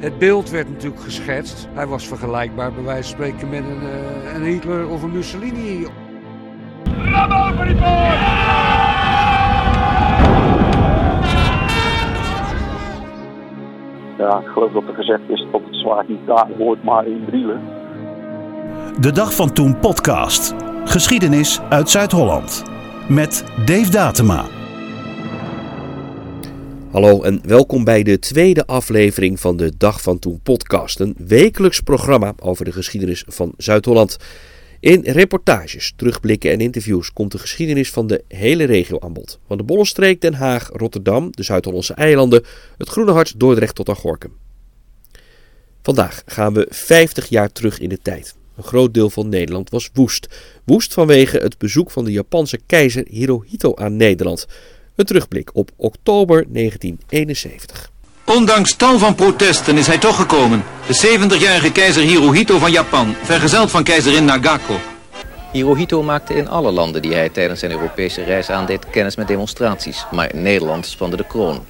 Het beeld werd natuurlijk geschetst. Hij was vergelijkbaar bij wijze van spreken met een, uh, een Hitler of een Mussolini. Bravo voor die Ja, ik geloof dat er gezegd is dat het zwaard niet daar hoort, maar in Drielen. De Dag van Toen podcast. Geschiedenis uit Zuid-Holland. Met Dave Datema. Hallo en welkom bij de tweede aflevering van de Dag van Toen podcast. Een wekelijks programma over de geschiedenis van Zuid-Holland. In reportages, terugblikken en interviews komt de geschiedenis van de hele regio aan bod. Van de Bollenstreek, Den Haag, Rotterdam, de Zuid-Hollandse eilanden, het Groene Hart, Dordrecht tot aan Gorkum. Vandaag gaan we 50 jaar terug in de tijd. Een groot deel van Nederland was woest. Woest vanwege het bezoek van de Japanse keizer Hirohito aan Nederland. Een terugblik op oktober 1971. Ondanks tal van protesten is hij toch gekomen. De 70-jarige keizer Hirohito van Japan, vergezeld van keizerin Nagako. Hirohito maakte in alle landen die hij tijdens zijn Europese reis aandeed kennis met demonstraties. Maar Nederland spande de kroon.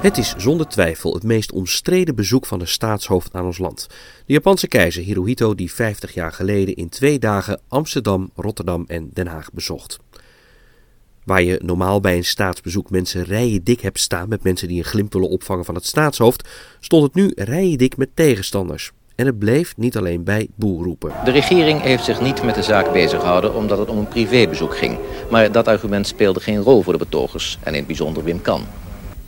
Het is zonder twijfel het meest omstreden bezoek van een staatshoofd aan ons land. De Japanse keizer Hirohito die 50 jaar geleden in twee dagen Amsterdam, Rotterdam en Den Haag bezocht. Waar je normaal bij een staatsbezoek mensen rijen dik hebt staan met mensen die een glimp willen opvangen van het staatshoofd, stond het nu rijen dik met tegenstanders. En het bleef niet alleen bij boelroepen. De regering heeft zich niet met de zaak bezig gehouden omdat het om een privébezoek ging. Maar dat argument speelde geen rol voor de betogers en in het bijzonder Wim Kan.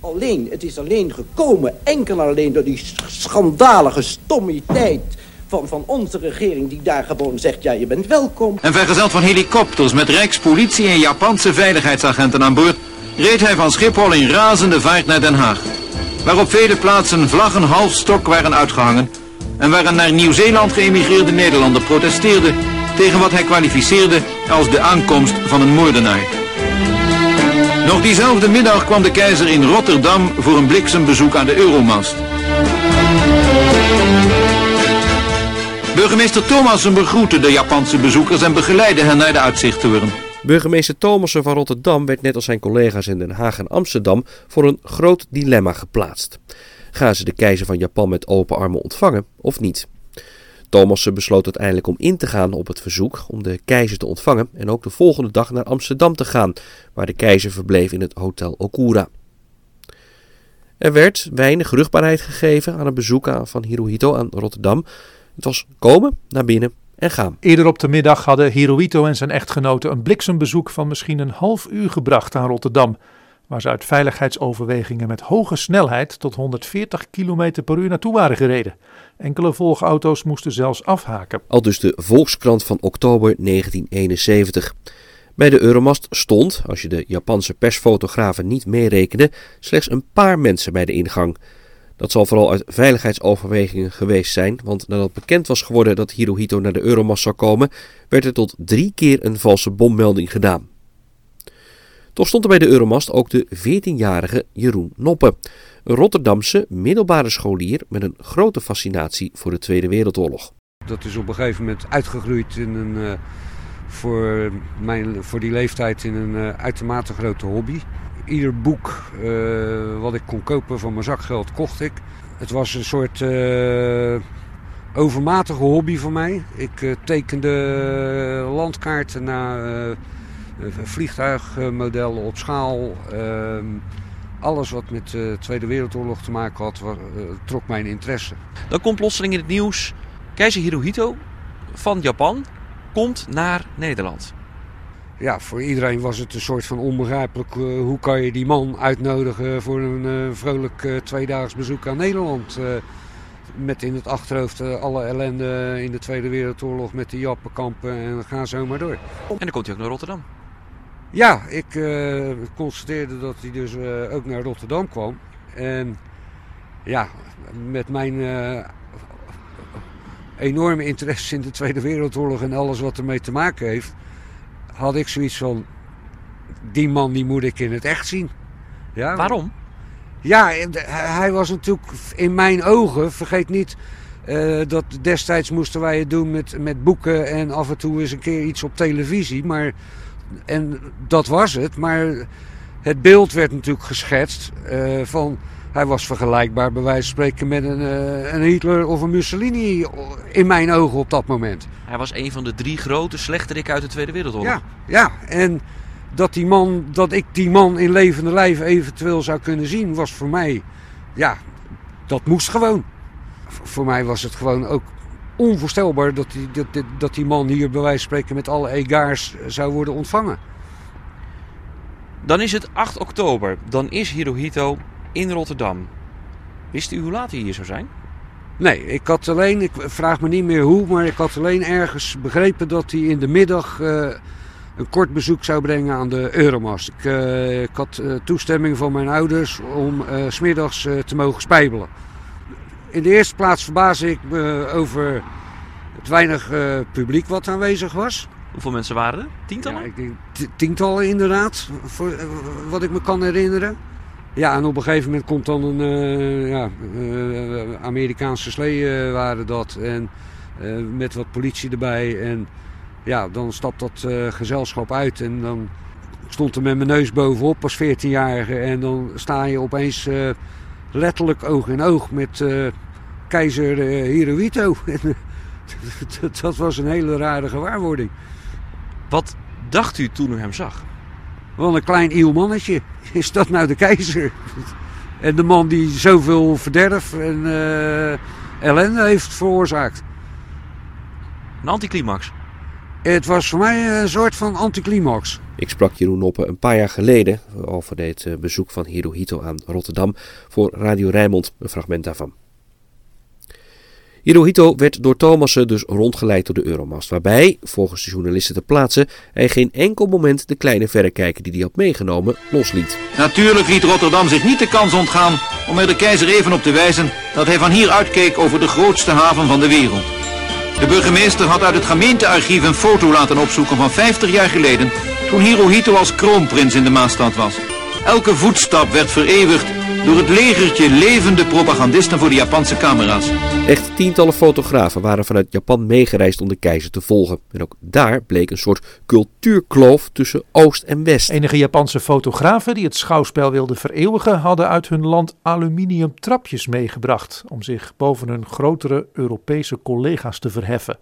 Alleen, het is alleen gekomen, enkel alleen door die schandalige stommiteit van, van onze regering die daar gewoon zegt, ja je bent welkom. En vergezeld van helikopters met rijkspolitie en Japanse veiligheidsagenten aan boord, reed hij van Schiphol in razende vaart naar Den Haag. Waar op vele plaatsen vlaggen halfstok waren uitgehangen en waar een naar Nieuw-Zeeland geëmigreerde Nederlander protesteerde tegen wat hij kwalificeerde als de aankomst van een moordenaar. Nog diezelfde middag kwam de keizer in Rotterdam voor een bliksembezoek aan de Euromast. Burgemeester Thomassen begroette de Japanse bezoekers en begeleidde hen naar de uitzichttoren. Burgemeester Thomassen van Rotterdam werd net als zijn collega's in Den Haag en Amsterdam voor een groot dilemma geplaatst. Gaan ze de keizer van Japan met open armen ontvangen of niet? Thomassen besloot uiteindelijk om in te gaan op het verzoek om de keizer te ontvangen en ook de volgende dag naar Amsterdam te gaan, waar de keizer verbleef in het Hotel Okura. Er werd weinig rugbaarheid gegeven aan het bezoek van Hirohito aan Rotterdam. Het was komen, naar binnen en gaan. Eerder op de middag hadden Hirohito en zijn echtgenote een bliksembezoek van misschien een half uur gebracht aan Rotterdam, waar ze uit veiligheidsoverwegingen met hoge snelheid tot 140 km per uur naartoe waren gereden. Enkele volgauto's moesten zelfs afhaken. Al dus de Volkskrant van oktober 1971. Bij de Euromast stond, als je de Japanse persfotografen niet meerekende, slechts een paar mensen bij de ingang. Dat zal vooral uit veiligheidsoverwegingen geweest zijn, want nadat bekend was geworden dat Hirohito naar de Euromast zou komen, werd er tot drie keer een valse bommelding gedaan. Toch stond er bij de Euromast ook de 14-jarige Jeroen Noppe, een Rotterdamse middelbare scholier met een grote fascinatie voor de Tweede Wereldoorlog. Dat is op een gegeven moment uitgegroeid in een, uh, voor, mijn, voor die leeftijd in een uh, uitermate grote hobby. Ieder boek uh, wat ik kon kopen van mijn zakgeld kocht ik. Het was een soort overmatige hobby voor mij. Ik tekende landkaarten naar vliegtuigmodellen op schaal. Ehm, alles wat met de Tweede Wereldoorlog te maken had, trok mijn interesse. Dan komt plotseling in het nieuws, keizer Hirohito van Japan komt naar Nederland. Ja, voor iedereen was het een soort van onbegrijpelijk. Uh, hoe kan je die man uitnodigen voor een uh, vrolijk uh, tweedaags bezoek aan Nederland? met in het achterhoofd alle ellende in de Tweede Wereldoorlog met de Jappenkampen en ga zo maar door. En dan komt hij ook naar Rotterdam. Ja, ik constateerde dat hij dus ook naar Rotterdam kwam. En ja, met mijn enorme interesse in de Tweede Wereldoorlog en alles wat ermee te maken heeft, had ik zoiets van: die man die moet ik in het echt zien. Ja, Waarom? Ja, hij was natuurlijk in mijn ogen, vergeet niet. Uh, dat destijds moesten wij het doen met, met boeken en af en toe eens een keer iets op televisie. Maar, en dat was het. Maar het beeld werd natuurlijk geschetst uh, van Hij was vergelijkbaar bij wijze van spreken met een, uh, een Hitler of een Mussolini in mijn ogen op dat moment. Hij was een van de drie grote slechterikken uit de Tweede Wereldoorlog. Ja, ja, en dat, die man, dat ik die man in levende lijf eventueel zou kunnen zien, was voor mij, ja, dat moest gewoon. Voor mij was het gewoon ook onvoorstelbaar dat die, dat, dat die man hier bij wijze van spreken met alle egaars zou worden ontvangen. Dan is het 8 oktober. Dan is Hirohito in Rotterdam. Wist u hoe laat hij hier zou zijn? Nee, ik had alleen, ik vraag me niet meer hoe, maar ik had alleen ergens begrepen dat hij in de middag uh, een kort bezoek zou brengen aan de Euromast. Ik, uh, ik had uh, toestemming van mijn ouders om smiddags te mogen spijbelen. In de eerste plaats verbaasde ik me over het weinig publiek wat aanwezig was. Hoeveel mensen waren er? Tientallen? Ja, ik denk tientallen inderdaad, voor, wat ik me kan herinneren. Ja, en op een gegeven moment komt dan een uh, ja, uh, Amerikaanse slee uh, waren dat. En met wat politie erbij. En ja, dan stapt dat gezelschap uit. En dan stond er met mijn neus bovenop als 14-jarige. En dan sta je opeens letterlijk oog in oog met keizer Hirohito. dat was een hele rare gewaarwording. Wat dacht u toen u hem zag? Wel een klein iel mannetje. Is dat nou de keizer? En de man die zoveel verderf en uh, ellende heeft veroorzaakt. Een anticlimax? Het was voor mij een soort van anticlimax. Ik sprak Jeroen Noppen een paar jaar geleden over dit eh, bezoek van Hirohito aan Rotterdam voor Radio Rijnmond, een fragment daarvan. Hirohito werd door Thomassen dus rondgeleid door de Euromast, waarbij, volgens de journalisten ter plaatse, hij geen enkel moment de kleine verrekijker die hij had meegenomen losliet. Natuurlijk liet Rotterdam zich niet de kans ontgaan om er de keizer even op te wijzen dat hij van hier uitkeek over de grootste haven van de wereld. De burgemeester had uit het gemeentearchief een foto laten opzoeken van 50 jaar geleden, toen Hirohito als kroonprins in de Maastad was. Elke voetstap werd vereeuwigd door het legertje levende propagandisten voor de Japanse camera's. Echt tientallen fotografen waren vanuit Japan meegereisd om de keizer te volgen. En ook daar bleek een soort cultuurkloof tussen Oost en West. Enige Japanse fotografen die het schouwspel wilden vereeuwigen, hadden uit hun land aluminium trapjes meegebracht om zich boven hun grotere Europese collega's te verheffen.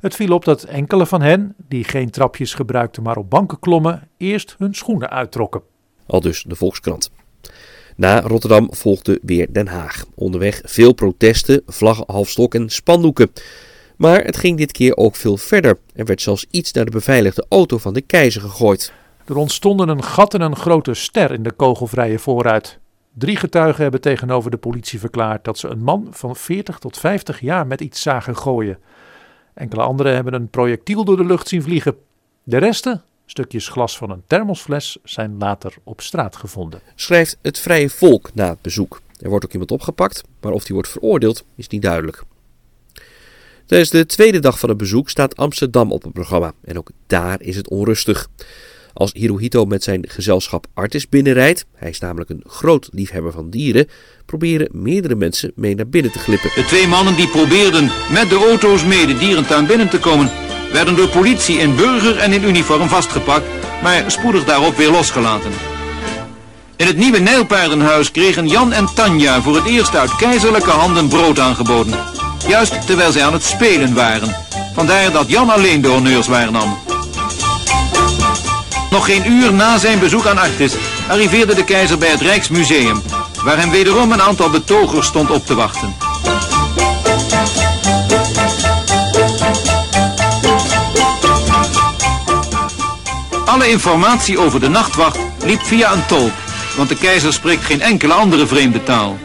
Het viel op dat enkele van hen, die geen trapjes gebruikten maar op banken klommen, eerst hun schoenen uittrokken. Al dus de Volkskrant. Na Rotterdam volgde weer Den Haag. Onderweg veel protesten, vlaggen halfstok en spandoeken. Maar het ging dit keer ook veel verder. Er werd zelfs iets naar de beveiligde auto van de keizer gegooid. Er ontstonden een gat en een grote ster in de kogelvrije vooruit. Drie getuigen hebben tegenover de politie verklaard dat ze een man van 40 tot 50 jaar met iets zagen gooien. Enkele anderen hebben een projectiel door de lucht zien vliegen. De resten Stukjes glas van een thermosfles zijn later op straat gevonden. Schrijft het Vrije Volk na het bezoek. Er wordt ook iemand opgepakt, maar of die wordt veroordeeld is niet duidelijk. Tijdens de tweede dag van het bezoek staat Amsterdam op het programma en ook daar is het onrustig. Als Hirohito met zijn gezelschap Artis binnenrijdt, hij is namelijk een groot liefhebber van dieren, proberen meerdere mensen mee naar binnen te glippen. De twee mannen die probeerden met de auto's mee de dierentuin binnen te komen, werden door politie in burger en in uniform vastgepakt, maar spoedig daarop weer losgelaten. In het nieuwe Nijlpaardenhuis kregen Jan en Tanja voor het eerst uit keizerlijke handen brood aangeboden. Juist terwijl zij aan het spelen waren. Vandaar dat Jan alleen de honneurs waarnam. Nog geen uur na zijn bezoek aan Artis arriveerde de keizer bij het Rijksmuseum, waar hem wederom een aantal betogers stond op te wachten. Alle informatie over de nachtwacht liep via een tolk, want de keizer spreekt geen enkele andere vreemde taal.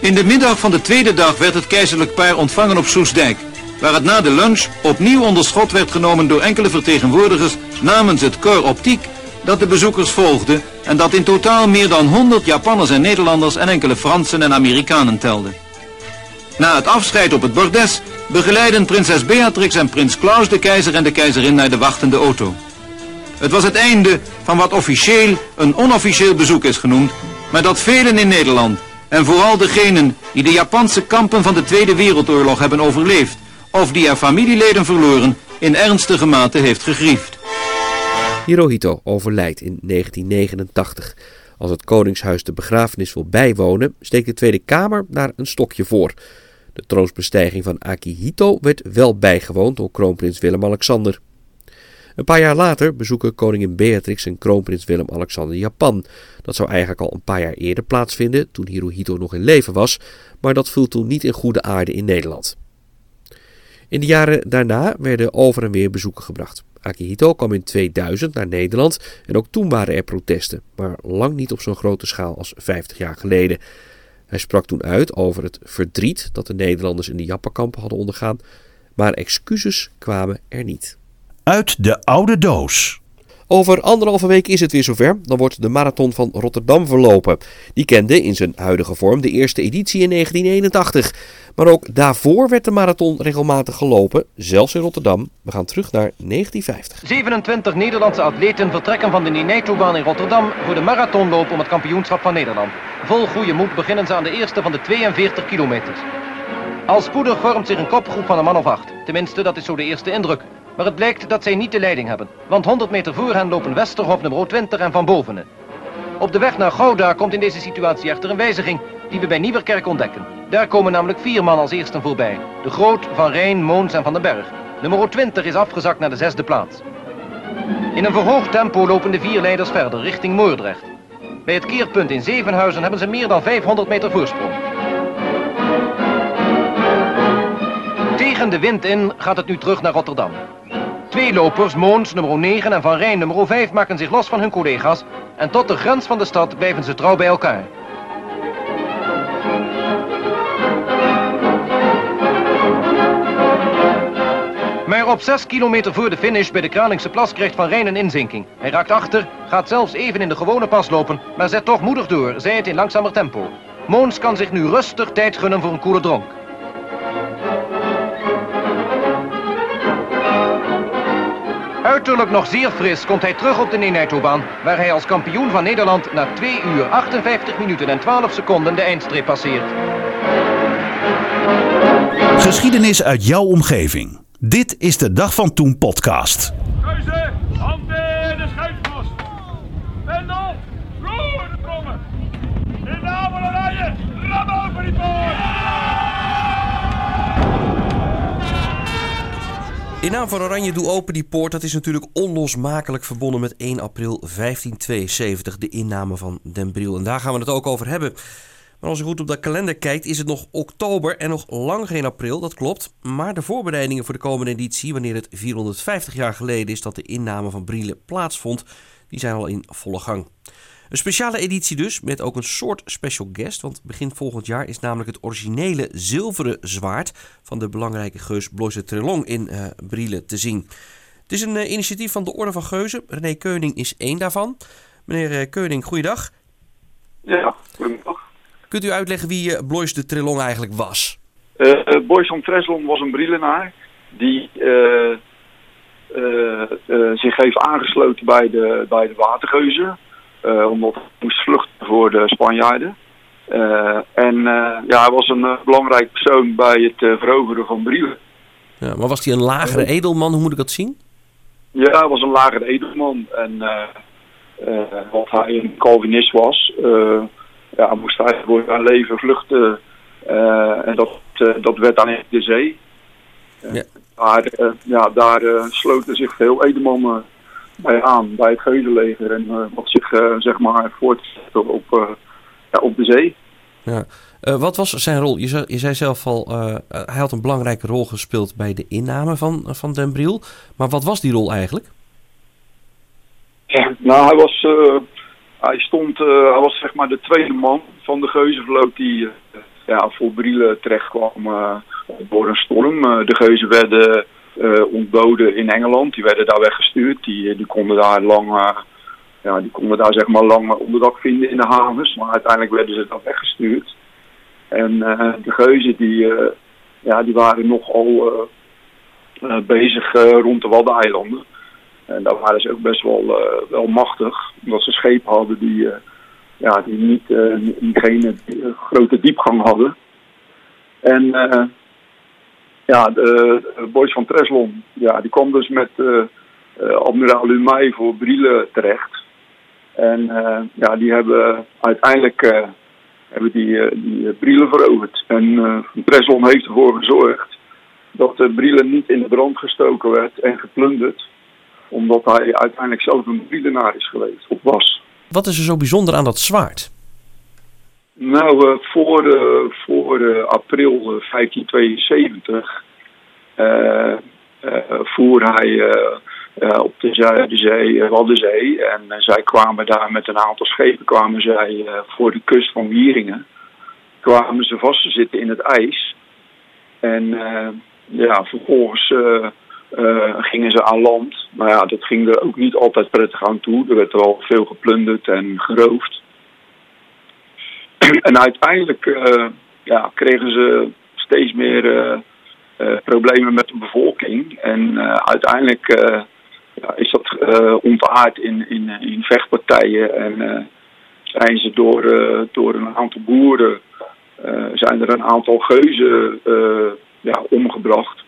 In de middag van de tweede dag werd het keizerlijk paar ontvangen op Soesdijk, waar het na de lunch opnieuw onder schot werd genomen door enkele vertegenwoordigers namens het Corps Optiek dat de bezoekers volgde en dat in totaal meer dan 100 Japanners en Nederlanders en enkele Fransen en Amerikanen telde. Na het afscheid op het bordes begeleiden prinses Beatrix en prins Klaus de keizer en de keizerin naar de wachtende auto. Het was het einde van wat officieel een onofficieel bezoek is genoemd, maar dat velen in Nederland, en vooral degenen die de Japanse kampen van de Tweede Wereldoorlog hebben overleefd, of die er familieleden verloren, in ernstige mate heeft gegriefd. Hirohito overlijdt in 1989. Als het Koningshuis de begrafenis wil bijwonen, steekt de Tweede Kamer daar een stokje voor. De troonsbestijging van Akihito werd wel bijgewoond door kroonprins Willem-Alexander. Een paar jaar later bezoeken koningin Beatrix en kroonprins Willem-Alexander Japan. Dat zou eigenlijk al een paar jaar eerder plaatsvinden, toen Hirohito nog in leven was, maar dat viel toen niet in goede aarde in Nederland. In de jaren daarna werden over en weer bezoeken gebracht. Akihito kwam in 2000 naar Nederland en ook toen waren er protesten, maar lang niet op zo'n grote schaal als 50 jaar geleden. Hij sprak toen uit over het verdriet dat de Nederlanders in de Jappenkampen hadden ondergaan, maar excuses kwamen er niet. Uit de oude doos. Over anderhalve week is het weer zover. Dan wordt de marathon van Rotterdam verlopen. Die kende in zijn huidige vorm de eerste editie in 1981. Maar ook daarvoor werd de marathon regelmatig gelopen, zelfs in Rotterdam. We gaan terug naar 1950. 27 Nederlandse atleten vertrekken van de Ninaito-baan in Rotterdam voor de marathonloop om het kampioenschap van Nederland. Vol goede moed beginnen ze aan de eerste van de 42 kilometers. Al spoedig vormt zich een kopgroep van een man of acht. Tenminste, dat is zo de eerste indruk. Maar het blijkt dat zij niet de leiding hebben. Want 100 meter voor hen lopen Westerhof nummer 20 en Van Bovenen. Op de weg naar Gouda komt in deze situatie echter een wijziging die we bij Nieuwerkerk ontdekken. Daar komen namelijk vier man als eersten voorbij. De Groot, Van Rijn, Moons en Van den Berg. Nummer 20 is afgezakt naar de zesde plaats. In een verhoogd tempo lopen de vier leiders verder richting Moordrecht. Bij het keerpunt in Zevenhuizen hebben ze meer dan 500 meter voorsprong. Tegen de wind in gaat het nu terug naar Rotterdam. Twee lopers, Moons nummer 9 en Van Rijn nummer 5, maken zich los van hun collega's. En tot de grens van de stad blijven ze trouw bij elkaar. Maar op 6 kilometer voor de finish bij de Kralingse Plas krijgt Van Rijn een inzinking. Hij raakt achter, gaat zelfs even in de gewone pas lopen, maar zet toch moedig door, zij het in langzamer tempo. Moons kan zich nu rustig tijd gunnen voor een koele dronk. Uiterlijk nog zeer fris komt hij terug op de Nenaito-baan, waar hij als kampioen van Nederland na 2 uur 58 minuten en 12 seconden de eindstreep passeert. Geschiedenis uit jouw omgeving. Dit is de Dag van Toen podcast. Keuze, hand in de schuifpost. Pendel, vloer de trommen. In de naam van Oranje, ram over die poort. In naam van Oranje Doe Open die Poort, dat is natuurlijk onlosmakelijk verbonden met 1 april 1572, de inname van Den Briel. En daar gaan we het ook over hebben. Maar als je goed op de kalender kijkt, is het nog oktober en nog lang geen april, dat klopt. Maar de voorbereidingen voor de komende editie, wanneer het 450 jaar geleden is dat de inname van Brielen plaatsvond, die zijn al in volle gang. Een speciale editie dus, met ook een soort special guest. Want begin volgend jaar is namelijk het originele zilveren zwaard van de belangrijke geus Bloise Trelong in uh, Brielen te zien. Het is een uh, initiatief van de Orde van Geuzen. René Keuning is één daarvan. Meneer uh, Keuning, goeiedag. Ja, goedendag. Kunt u uitleggen wie uh, Blois de Trelong eigenlijk was? Uh, Boys van Treslon was een Brielenaar die uh, zich heeft aangesloten bij de, bij de watergeuzen. Omdat hij moest vluchten voor de Spanjaarden. en ja, hij was een belangrijk persoon bij het veroveren van Brielen. Ja, maar was hij een lagere edelman? Hoe moet ik dat zien? Ja, hij was een lagere edelman. En wat hij een Calvinist was ja, moest hij voor zijn leven vluchten. En dat, dat werd in de zee. Ja. Daar, uh, ja, daar sloten zich veel edelmannen bij aan, bij het geuzenleger. En wat zich zeg maar voortzette op, ja, op de zee. Ja. wat was zijn rol? Je zei, je zei zelf al, hij had een belangrijke rol gespeeld bij de inname van, van Den Briel. Maar wat was die rol eigenlijk? Ja, nou, hij was hij stond, uh, hij was zeg maar de tweede man van de geuzenvloot die uh, ja, voor Brielen terecht kwam uh, door een storm. de geuzen werden ontboden in Engeland, die werden daar weggestuurd. Die, die konden daar lang, ja, die konden daar zeg maar lang onderdak vinden in de havens, maar uiteindelijk werden ze dan weggestuurd. En de geuzen die, ja, die waren nogal bezig rond de Waddeneilanden. En daar waren ze ook best wel, uh, wel machtig. Omdat ze schepen hadden die, uh, ja, die uh, niet geen grote diepgang hadden. En ja, de, boys van Treslon, ja, die kwam dus met admiraal Lumey voor Brielen terecht. En ja, die hebben uiteindelijk hebben die, die Brielen veroverd. En uh, heeft ervoor gezorgd dat de Brielen niet in de brand gestoken werd en geplunderd. Omdat hij uiteindelijk zelf een Brielenaar is geweest, of was. Wat is er zo bijzonder aan dat zwaard? Nou, uh, voor, uh, voor uh, april 1572 voer hij op de Zuiderzee, Waddenzee. En zij kwamen daar met een aantal schepen kwamen zij, voor de kust van Wieringen. Kwamen ze vast te zitten in het ijs. En ja, vervolgens gingen ze aan land. Maar ja, dat ging er ook niet altijd prettig aan toe. Er werd wel veel geplunderd en geroofd. En uiteindelijk uh, ja, kregen ze steeds meer uh, uh, problemen met de bevolking. En uiteindelijk ja, is dat ontaard in, in, in vechtpartijen. En zijn ze door, door een aantal boeren, zijn er een aantal geuzen ja, omgebracht.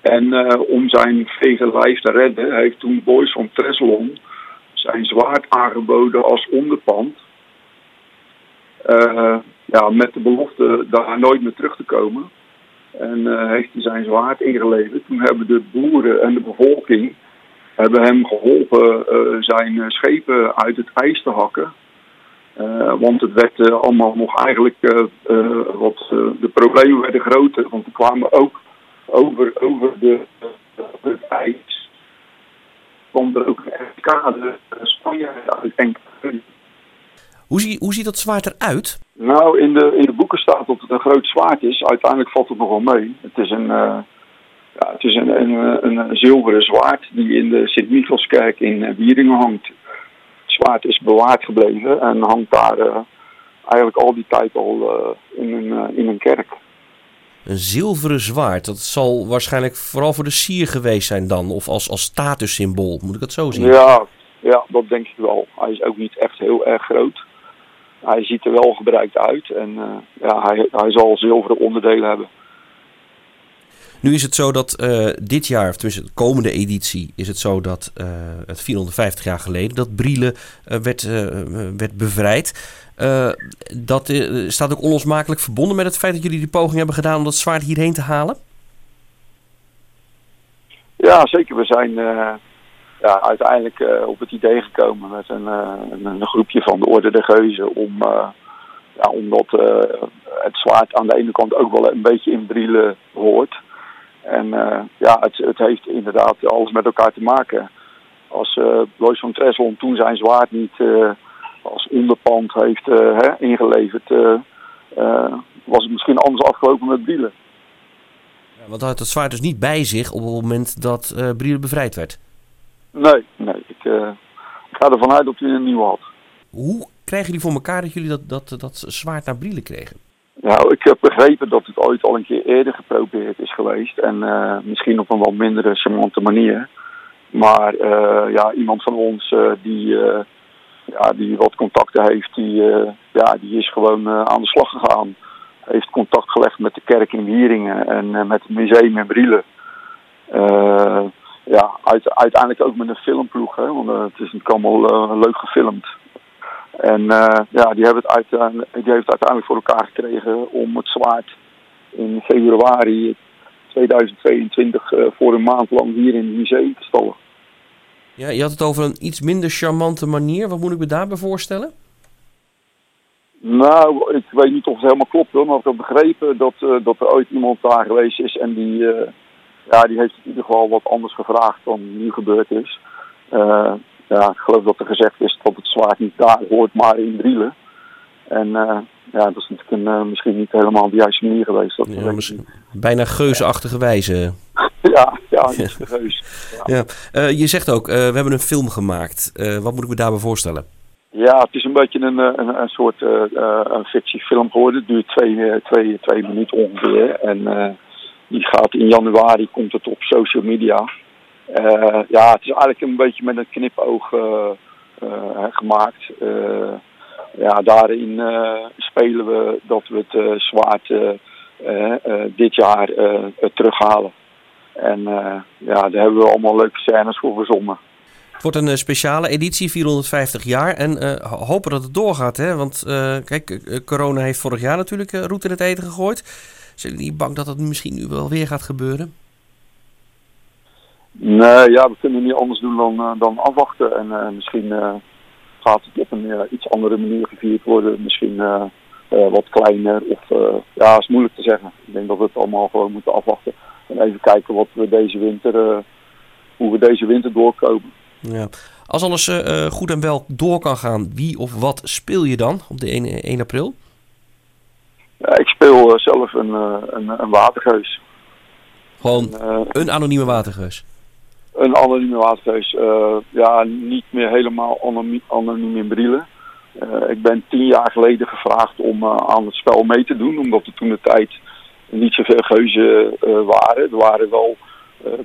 En om zijn vege lijf te redden, heeft toen Boys van Treslon zijn zwaard aangeboden als onderpand. Uh, ja, met de belofte daar nooit meer terug te komen. En uh, heeft hij zijn zwaard ingeleverd. Toen hebben de boeren en de bevolking hebben hem geholpen uh, zijn schepen uit het ijs te hakken. want het werd allemaal nog eigenlijk, wat, de problemen werden groter. Want er kwamen ook over, over, de, het ijs, kwam er ook een kade Spanjaarden uit hoe, zie, hoe ziet dat zwaard eruit? Nou, in de, in de boeken staat dat het een groot zwaard is. Uiteindelijk valt het nog wel mee. Het is een, uh, ja, het is een, een, een, zilveren zwaard die in de Sint-Michelskerk in Wieringen hangt. Het zwaard is bewaard gebleven en hangt daar uh, eigenlijk al die tijd al in, een, in een kerk. Een zilveren zwaard, dat zal waarschijnlijk vooral voor de sier geweest zijn dan, of als, als statussymbool, moet ik dat zo zien? Ja, ja, dat denk ik wel. Hij is ook niet echt heel erg groot hij ziet er wel gebruikt uit en uh, ja, hij, hij zal zilveren onderdelen hebben. Nu is het zo dat uh, dit jaar, of tenminste de komende editie, is het zo dat uh, het 450 jaar geleden dat Brielen werd, werd bevrijd. dat staat ook onlosmakelijk verbonden met het feit dat jullie die poging hebben gedaan om dat zwaard hierheen te halen? Ja, zeker. We zijn ja, uiteindelijk uh, op het idee gekomen met een, uh, een, groepje van de Orde der Geuzen om, uh, ja, omdat het zwaard aan de ene kant ook wel een beetje in Brielen hoort. En ja, het, het heeft inderdaad alles met elkaar te maken. Als uh, Lois van Tresson toen zijn zwaard niet als onderpand heeft hè, ingeleverd, was het misschien anders afgelopen met Brielen. Ja, want had het zwaard dus niet bij zich op het moment dat Brielen bevrijd werd? Nee, nee. Ik, uh, ik ga ervan uit dat hij een nieuwe had. Hoe krijgen jullie voor elkaar dat jullie dat, dat, dat zwaard naar Brielen kregen? Nou, ik heb begrepen dat het ooit al een keer eerder geprobeerd is geweest. En uh, misschien op een wat mindere charmante manier. Maar uh, ja, iemand van ons die, ja, die wat contacten heeft, die, ja, die is gewoon aan de slag gegaan. Heeft contact gelegd met de kerk in Wieringen en met het museum in Brielen ja, uiteindelijk ook met een filmploeg. Hè, want uh, het is natuurlijk allemaal uh, leuk gefilmd. En uh, ja, die, hebben het uiteindelijk, die heeft het uiteindelijk voor elkaar gekregen om het zwaard in februari 2022 voor een maand lang hier in het museum te stallen. Ja, je had het over een iets minder charmante manier. Wat moet ik me daarbij voorstellen? Nou, ik weet niet of het helemaal klopt hoor, maar ik heb begrepen dat, dat er ooit iemand daar geweest is en die ja, die heeft in ieder geval wat anders gevraagd dan nu gebeurd is. Uh, ja, ik geloof dat er gezegd is dat het zwaard niet daar hoort, maar in Drielen. En uh, ja, dat is natuurlijk een, uh, misschien niet helemaal de juiste manier geweest. Dat ja, misschien, bijna geusachtige wijze. ja, ja, is geus. Ja. ja. je zegt ook, we hebben een film gemaakt. wat moet ik me daarbij voorstellen? Ja, het is een beetje een, een, een soort een fictiefilm geworden. Het duurt twee, twee, twee minuten ongeveer. En die gaat in januari, komt het op social media. Uh, ja, het is eigenlijk een beetje met een knipoog uh, uh, gemaakt. ja, daarin spelen we dat we het zwaard dit jaar terughalen. En ja, daar hebben we allemaal leuke scènes voor verzonnen. Het wordt een speciale editie, 450 jaar. En hopen dat het doorgaat. Hè? Want kijk, corona heeft vorig jaar natuurlijk route in het eten gegooid. Zijn jullie niet bang dat dat misschien nu wel weer gaat gebeuren? Nee, ja, we kunnen niet anders doen dan, dan afwachten. En misschien gaat het op een iets andere manier gevierd worden. Misschien wat kleiner. Of ja, is moeilijk te zeggen. Ik denk dat we het allemaal gewoon moeten afwachten. En even kijken wat we deze winter, hoe we deze winter doorkomen. Ja. Als alles goed en wel door kan gaan, wie of wat speel je dan op de 1, 1 april? Ja, ik speel uh, zelf een, uh, een, een, watergeus. Gewoon een anonieme watergeus? Een anonieme watergeus. ja, niet meer helemaal anoniem, anoniem in Brielen. ik ben tien jaar geleden gevraagd om aan het spel mee te doen, omdat er toen de tijd niet zoveel geuzen waren. Er waren wel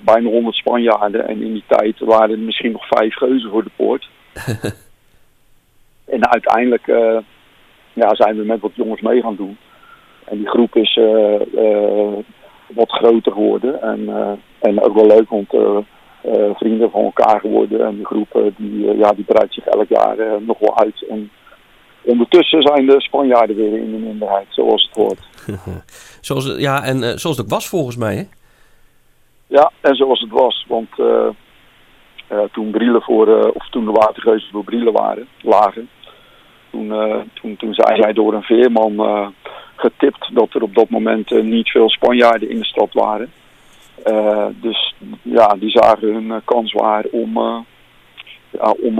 bijna 100 Spanjaarden. En in die tijd waren er misschien nog vijf geuzen voor de poort. en uiteindelijk ja, zijn we met wat jongens mee gaan doen. En die groep is uh, wat groter geworden. En, en ook wel leuk, want vrienden van elkaar geworden. En die groep die, ja, die breidt zich elk jaar nog wel uit. En ondertussen zijn de Spanjaarden weer in de minderheid, zoals het hoort. zoals, ja, en zoals het ook was volgens mij, hè? Ja, en zoals het was. Want uh, uh, toen Brielen voor, of toen de watergeuzen voor Brielen waren, lagen, toen, toen, toen zei zij door een veerman getipt dat er op dat moment niet veel Spanjaarden in de stad waren. dus ja, die zagen hun kans waar om, ja, om,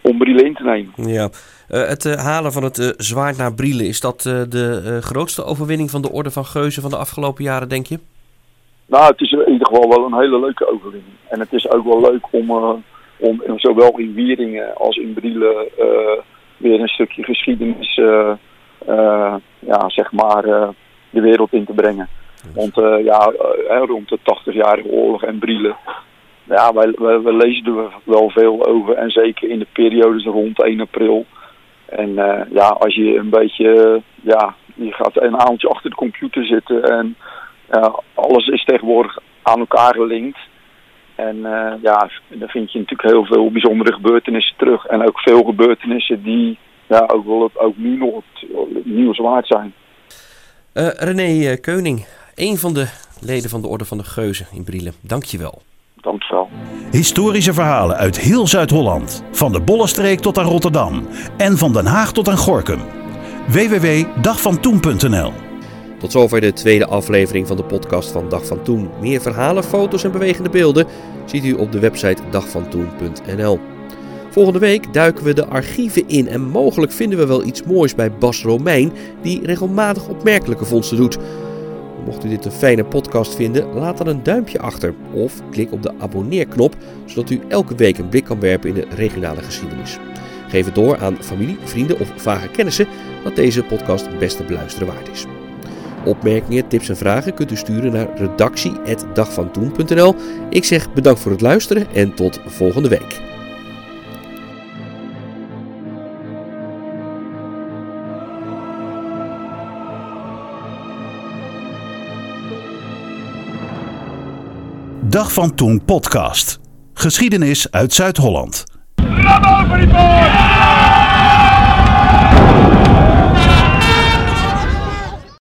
om Brielen in te nemen. Ja. het halen van het zwaard naar Brielen, is dat de grootste overwinning van de Orde van Geuzen van de afgelopen jaren, denk je? Nou, het is in ieder geval wel een hele leuke overwinning. En het is ook wel leuk om, uh, om zowel in Wieringen als in Brielen uh, weer een stukje geschiedenis, uh, ja, zeg maar, de wereld in te brengen. Want ja, rond de 80-jarige oorlog en Brielen, ja, wij, wij, wij, lezen er wel veel over. En zeker in de periodes rond 1 april. En ja, als je een beetje, ja, je gaat een avondje achter de computer zitten en uh, alles is tegenwoordig aan elkaar gelinkt. En uh, ja, dan vind je natuurlijk heel veel bijzondere gebeurtenissen terug. En ook veel gebeurtenissen die ja, ook, wel het, ook nu nog het nieuws waard zijn. Uh, René Keuning, een van de leden van de Orde van de Geuzen in Brielen. Dank je wel. Dank je wel. Historische verhalen uit heel Zuid-Holland. Van de Bollenstreek tot aan Rotterdam. En van Den Haag tot aan Gorkum. www.dagvantoen.nl tot zover de tweede aflevering van de podcast van Dag van Toen. Meer verhalen, foto's en bewegende beelden ziet u op de website dagvantoen.nl. Volgende week duiken we de archieven in en mogelijk vinden we wel iets moois bij Bas Romein, die regelmatig opmerkelijke vondsten doet. Mocht u dit een fijne podcast vinden, laat dan een duimpje achter of klik op de abonneerknop, zodat u elke week een blik kan werpen in de regionale geschiedenis. Geef het door aan familie, vrienden of vage kennissen dat deze podcast best te beluisteren waard is. Opmerkingen, tips en vragen kunt u sturen naar redactie.dagvantoen.nl. Ik zeg bedankt voor het luisteren en tot volgende week. Dag van Toen podcast. Geschiedenis uit Zuid-Holland. Die